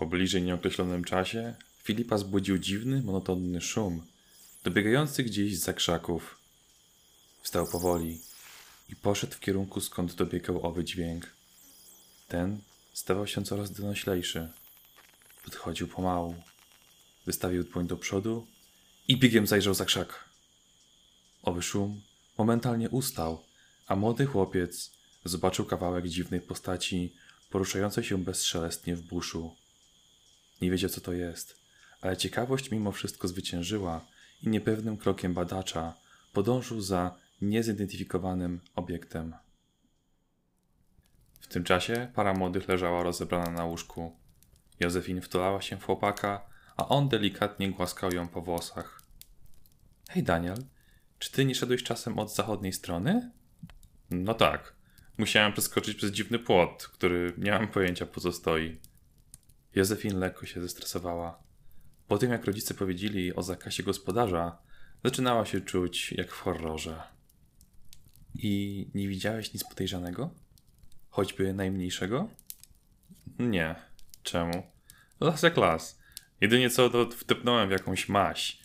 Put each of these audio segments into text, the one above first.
Po bliżej nieokreślonym czasie Filipa zbudził dziwny, monotonny szum, dobiegający gdzieś z krzaków. Wstał powoli i poszedł w kierunku, skąd dobiegał owy dźwięk. Ten stawał się coraz donoślejszy. Podchodził pomału. Wystawił dłoń do przodu i biegiem zajrzał za krzak. Owy szum momentalnie ustał, a młody chłopiec zobaczył kawałek dziwnej postaci poruszającej się bezszelestnie w buszu. Nie wiedział, co to jest, ale ciekawość mimo wszystko zwyciężyła i niepewnym krokiem badacza podążył za niezidentyfikowanym obiektem. W tym czasie para młodych leżała rozebrana na łóżku. Józefin wtulała się w chłopaka, a on delikatnie głaskał ją po włosach. Hej, Daniel, czy ty nie szedłeś czasem od zachodniej strony? No tak. Musiałem przeskoczyć przez dziwny płot, który nie mam pojęcia po co stoi. Józefin lekko się zestresowała. Po tym, jak rodzice powiedzieli o zakazie gospodarza, zaczynała się czuć jak w horrorze. I nie widziałeś nic podejrzanego? Choćby najmniejszego? Nie. Czemu? Las jak las. Jedynie co to wtepnąłem w jakąś maś.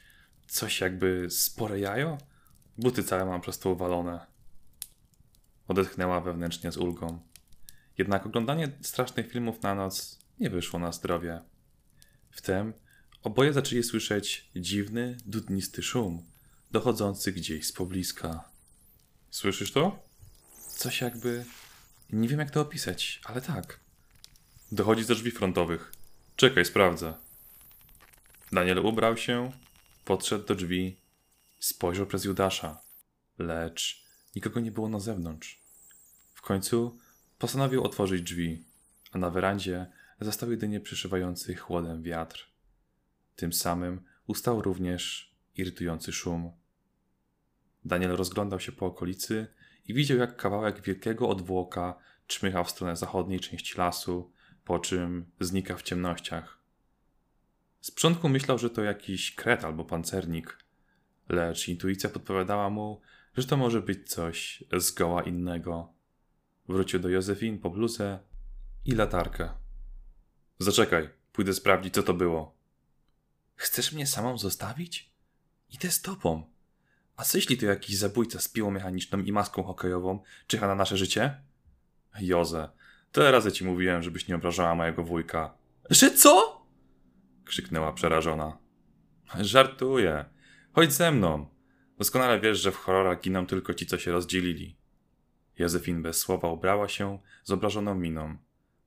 Coś jakby spore jajo? Buty całe mam przez to uwalone. Odetchnęła wewnętrznie z ulgą. Jednak oglądanie strasznych filmów na noc nie wyszło na zdrowie. Wtem oboje zaczęli słyszeć dziwny, dudnisty szum, dochodzący gdzieś z pobliska. Słyszysz to? Coś jakby. Nie wiem jak to opisać, ale tak. Dochodzi ze drzwi frontowych. Czekaj, sprawdzę. Daniel ubrał się, podszedł do drzwi, spojrzał przez Judasza, lecz nikogo nie było na zewnątrz. W końcu postanowił otworzyć drzwi, a na werandzie zastał jedynie przyszywający chłodem wiatr. Tym samym ustał również irytujący szum. Daniel rozglądał się po okolicy i widział, jak kawałek wielkiego odwłoka czmycha w stronę zachodniej części lasu, po czym znika w ciemnościach. Z początku myślał, że to jakiś kret albo pancernik, lecz intuicja podpowiadała mu, że to może być coś zgoła innego. Wrócił do Józefin po bluzę i latarkę. Zaczekaj, pójdę sprawdzić, co to było. Chcesz mnie samą zostawić? Idę z tobą. A co jeśli to jakiś zabójca z piłą mechaniczną i maską hokejową czyha na nasze życie? Joze, tyle razy ci mówiłem, żebyś nie obrażała mojego wujka. Że co? krzyknęła przerażona. Żartuję. Chodź ze mną. Doskonale wiesz, że w horrorach giną tylko ci, co się rozdzielili. Józefin bez słowa ubrała się z obrażoną miną,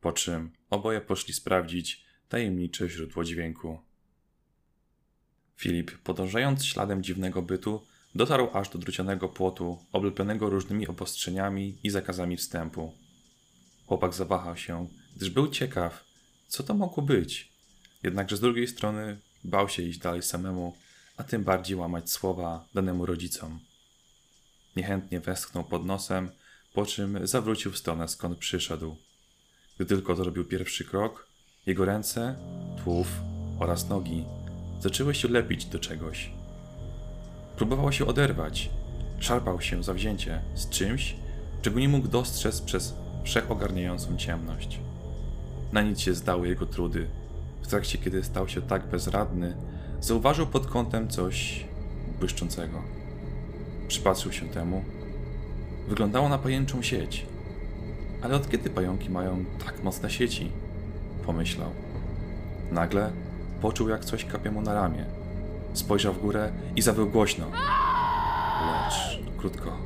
po czym oboje poszli sprawdzić tajemnicze źródło dźwięku. Filip, podążając śladem dziwnego bytu, dotarł aż do drucianego płotu, oblepionego różnymi obostrzeniami i zakazami wstępu. Chłopak zawahał się, gdyż był ciekaw, co to mogło być. Jednakże z drugiej strony bał się iść dalej samemu, a tym bardziej łamać słowa danemu rodzicom. Niechętnie westchnął pod nosem, po czym zawrócił w stronę, skąd przyszedł. Gdy tylko zrobił pierwszy krok, jego ręce, tłów oraz nogi zaczęły się lepić do czegoś. Próbował się oderwać, szarpał się zawzięcie z czymś, czego nie mógł dostrzec przez wszechogarniającą ciemność. Na nic się zdały jego trudy. W trakcie, kiedy stał się tak bezradny, zauważył pod kątem coś błyszczącego. Przypatrzył się temu. Wyglądało na pajęczą sieć. Ale od kiedy pająki mają tak mocne sieci? Pomyślał. Nagle poczuł, jak coś kapie mu na ramię. Spojrzał w górę i zawył głośno. Lecz krótko.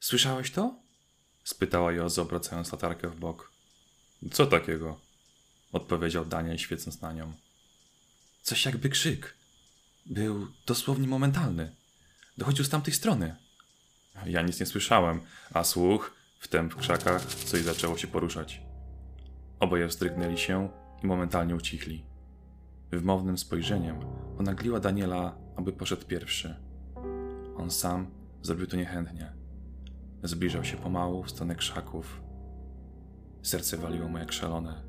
Słyszałeś to? spytała Jozo, obracając latarkę w bok. Co takiego? odpowiedział Daniel, świecąc na nią. Coś jakby krzyk. Był dosłownie momentalny. Dochodził z tamtej strony. Ja nic nie słyszałem, a słuch, wtem w krzakach, coś zaczęło się poruszać. Oboje wzdrygnęli się i momentalnie ucichli. Wymownym spojrzeniem onagliła Daniela, aby poszedł pierwszy. On sam zrobił to niechętnie. Zbliżał się pomału w stronę krzaków. Serce waliło mu jak szalone.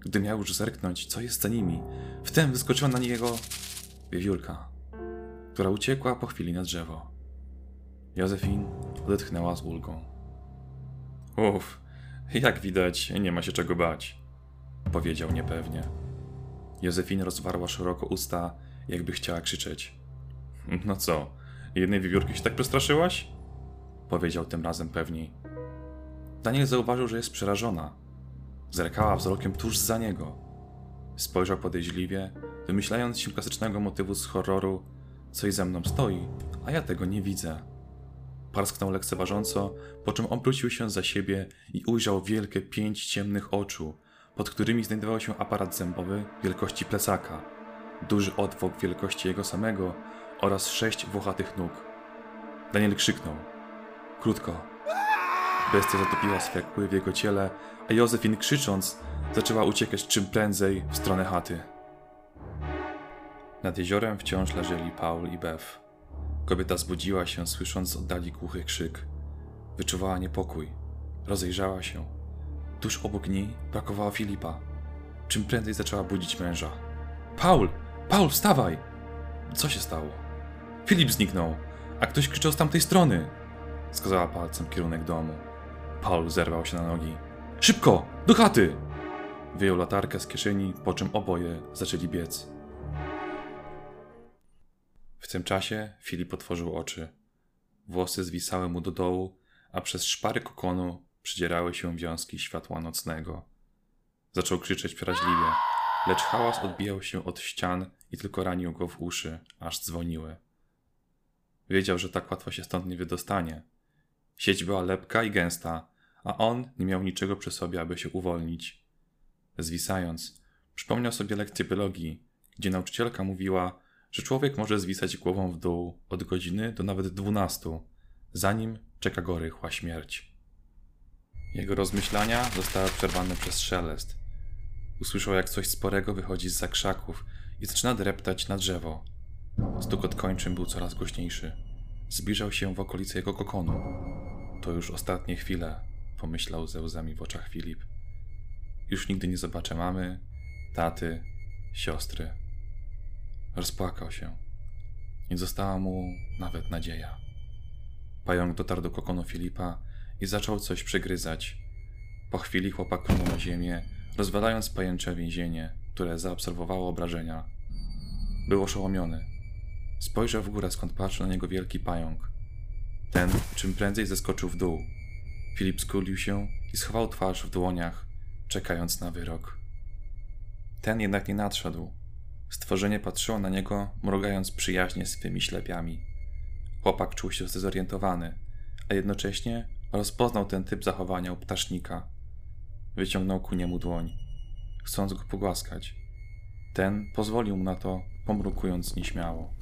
Gdy miał już zerknąć, co jest za nimi, wtem wyskoczyła na niego wiewiórka, która uciekła po chwili na drzewo. Józefin odetchnęła z ulgą. Uff, jak widać, nie ma się czego bać. powiedział niepewnie. Józefin rozwarła szeroko usta, jakby chciała krzyczeć. No co, jednej wiewiórki się tak przestraszyłaś? Powiedział tym razem pewniej. Daniel zauważył, że jest przerażona. Zerkała wzrokiem tuż za niego. Spojrzał podejrzliwie, wymyślając się klasycznego motywu z horroru. Coś ze mną stoi, a ja tego nie widzę. Parsknął lekceważąco, po czym obrócił się za siebie i ujrzał wielkie pięć ciemnych oczu, pod którymi znajdował się aparat zębowy wielkości plecaka, duży odwłok wielkości jego samego oraz sześć włochatych nóg. Daniel krzyknął. Krótko. Bestia zatopiła swe kły w jego ciele, a Józefin krzycząc zaczęła uciekać czym prędzej w stronę chaty. Nad jeziorem wciąż leżeli Paul i Bev. Kobieta zbudziła się, słysząc z oddali głuchy krzyk. Wyczuwała niepokój. Rozejrzała się. Tuż obok niej brakowało Filipa. Czym prędzej zaczęła budzić męża. Paul! Paul, wstawaj! Co się stało? Filip zniknął, a ktoś krzyczał z tamtej strony. Wskazała palcem kierunek domu. Paul zerwał się na nogi. Szybko! Do chaty! Wyjął latarkę z kieszeni, po czym oboje zaczęli biec. W tym czasie Filip otworzył oczy. Włosy zwisały mu do dołu, a przez szpary kokonu przydzierały się wiązki światła nocnego. Zaczął krzyczeć przeraźliwie, lecz hałas odbijał się od ścian i tylko ranił go w uszy, aż dzwoniły. Wiedział, że tak łatwo się stąd nie wydostanie. Sieć była lepka i gęsta, a on nie miał niczego przy sobie, aby się uwolnić. Zwisając, przypomniał sobie lekcję biologii, gdzie nauczycielka mówiła, że człowiek może zwisać głową w dół od godziny do nawet dwunastu, zanim czeka go rychła śmierć. Jego rozmyślania zostały przerwane przez szelest. Usłyszał, jak coś sporego wychodzi z krzaków i zaczyna dreptać na drzewo. Stukot kończyn był coraz głośniejszy. Zbliżał się w okolice jego kokonu. To już ostatnie chwile, pomyślał ze łzami w oczach Filip. Już nigdy nie zobaczę mamy, taty, siostry. Rozpłakał się. Nie została mu nawet nadzieja. Pająk dotarł do kokonu Filipa i zaczął coś przegryzać. Po chwili chłopak runął na ziemię, rozwalając pajęcze więzienie, które zaobserwowało obrażenia. Był oszołomiony. Spojrzał w górę, skąd patrzył na niego wielki pająk. Ten czym prędzej zeskoczył w dół. Filip skulił się i schował twarz w dłoniach, czekając na wyrok. Ten jednak nie nadszedł. Stworzenie patrzyło na niego, mrugając przyjaźnie swymi ślepiami. Chłopak czuł się zdezorientowany, a jednocześnie rozpoznał ten typ zachowania u ptasznika. Wyciągnął ku niemu dłoń, chcąc go pogłaskać. Ten pozwolił mu na to, pomrukując nieśmiało.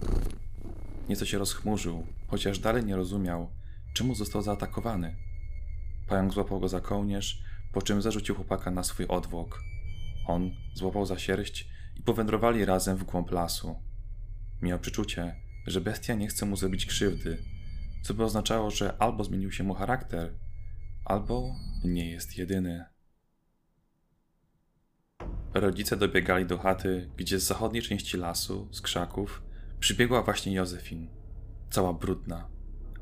Nieco się rozchmurzył, chociaż dalej nie rozumiał, czemu został zaatakowany. Pająk złapał go za kołnierz, po czym zarzucił chłopaka na swój odwłok. On złapał za sierść i powędrowali razem w głąb lasu. Miał przeczucie, że bestia nie chce mu zrobić krzywdy, co by oznaczało, że albo zmienił się mu charakter, albo nie jest jedyny. Rodzice dobiegali do chaty, gdzie z zachodniej części lasu, z krzaków, przybiegła właśnie Józefin. Cała brudna,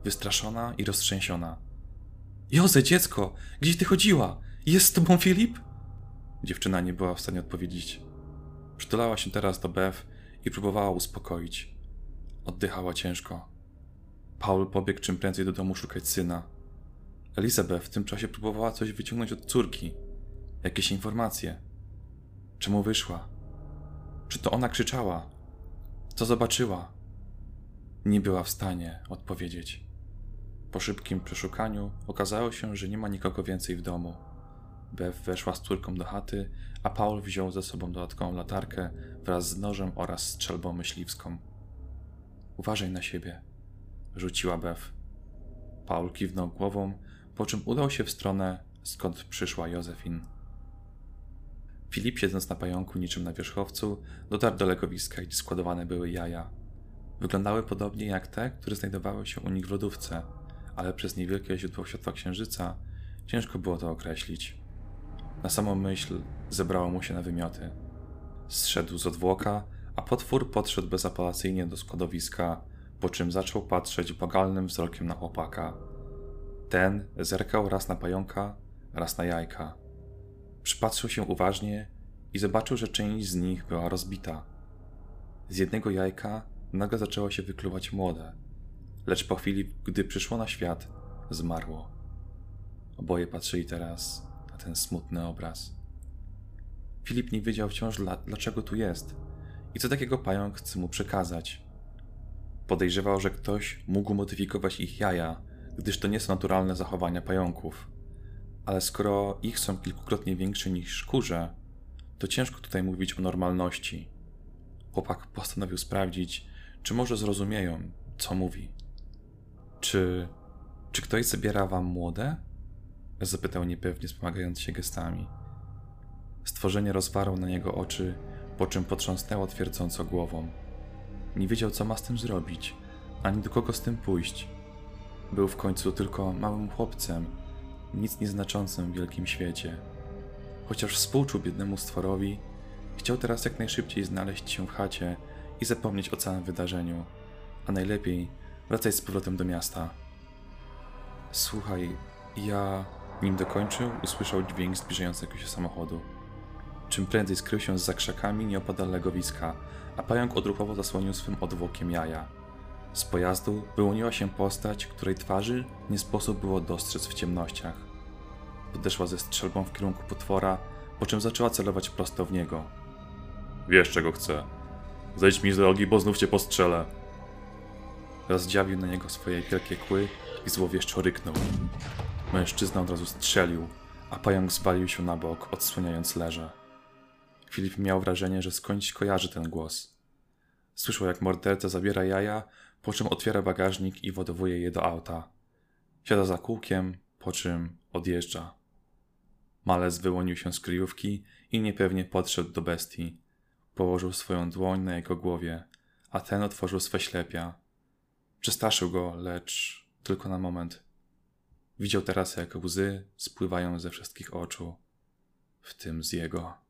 wystraszona i roztrzęsiona. Joze, dziecko, gdzieś ty chodziła? Jest z tobą Filip? Dziewczyna nie była w stanie odpowiedzieć. Przytulała się teraz do Bev i próbowała uspokoić. Oddychała ciężko. Paul pobiegł czym prędzej do domu szukać syna. Elizabeth w tym czasie próbowała coś wyciągnąć od córki. Jakieś informacje. Czemu wyszła? Czy to ona krzyczała? Co zobaczyła? Nie była w stanie odpowiedzieć. Po szybkim przeszukaniu okazało się, że nie ma nikogo więcej w domu. Bev weszła z córką do chaty, a Paul wziął ze sobą dodatkową latarkę wraz z nożem oraz strzelbą myśliwską. Uważaj na siebie, rzuciła Bev. Paul kiwnął głową, po czym udał się w stronę, skąd przyszła Józefin. Filip, siedząc na pająku niczym na wierzchowcu, dotarł do legowiska, gdzie składowane były jaja. Wyglądały podobnie jak te, które znajdowały się u nich w lodówce, ale przez niewielkie źródło światła księżyca ciężko było to określić. Na samą myśl zebrało mu się na wymioty. Zszedł z odwłoka, a potwór podszedł bezapelacyjnie do składowiska, po czym zaczął patrzeć bagalnym wzrokiem na chłopaka. Ten zerkał raz na pająka, raz na jajka. Przypatrzył się uważnie i zobaczył, że część z nich była rozbita. Z jednego jajka nagle zaczęło się wykluwać młode, lecz po chwili, gdy przyszło na świat, zmarło. Oboje patrzyli teraz na ten smutny obraz. Filip nie wiedział wciąż, dla, dlaczego tu jest i co takiego pająk chce mu przekazać. Podejrzewał, że ktoś mógł modyfikować ich jaja, gdyż to nie są naturalne zachowania pająków. Ale skoro ich są kilkukrotnie większe niż kurze, to ciężko tutaj mówić o normalności. Chłopak postanowił sprawdzić, czy może zrozumieją, co mówi. Czy. czy ktoś zabiera wam młode? Zapytał niepewnie, wspomagając się gestami. Stworzenie rozwarło na niego oczy, po czym potrząsnęło twierdząco głową. Nie wiedział, co ma z tym zrobić, ani do kogo z tym pójść. Był w końcu tylko małym chłopcem, nic nieznaczącym w wielkim świecie. Chociaż współczuł biednemu stworowi, chciał teraz jak najszybciej znaleźć się w chacie i zapomnieć o całym wydarzeniu, a najlepiej wracać z powrotem do miasta. Słuchaj, ja, nim dokończył, usłyszał dźwięk zbliżającego się samochodu. Czym prędzej skrył się za krzakami nieopodal legowiska, a pająk odruchowo zasłonił swym odwłokiem jaja. Z pojazdu wyłoniła się postać, której twarzy nie sposób było dostrzec w ciemnościach. Podeszła ze strzelbą w kierunku potwora, po czym zaczęła celować prosto w niego. Wiesz, czego chcę. Zejdź mi z drogi, bo znów cię postrzelę. Rozdziawił na niego swoje wielkie kły i złowieszczo ryknął. Mężczyzna od razu strzelił, a pająk zwalił się na bok, odsłaniając leże. Filip miał wrażenie, że skądś kojarzy ten głos. Słyszał, jak morderca zabiera jaja, po czym otwiera bagażnik i wodowuje je do auta. Siada za kółkiem, po czym odjeżdża. Malec wyłonił się z kryjówki i niepewnie podszedł do bestii. Położył swoją dłoń na jego głowie, a ten otworzył swe ślepia. Przestraszył go, lecz tylko na moment. Widział teraz, jak łzy spływają ze wszystkich oczu, w tym z jego.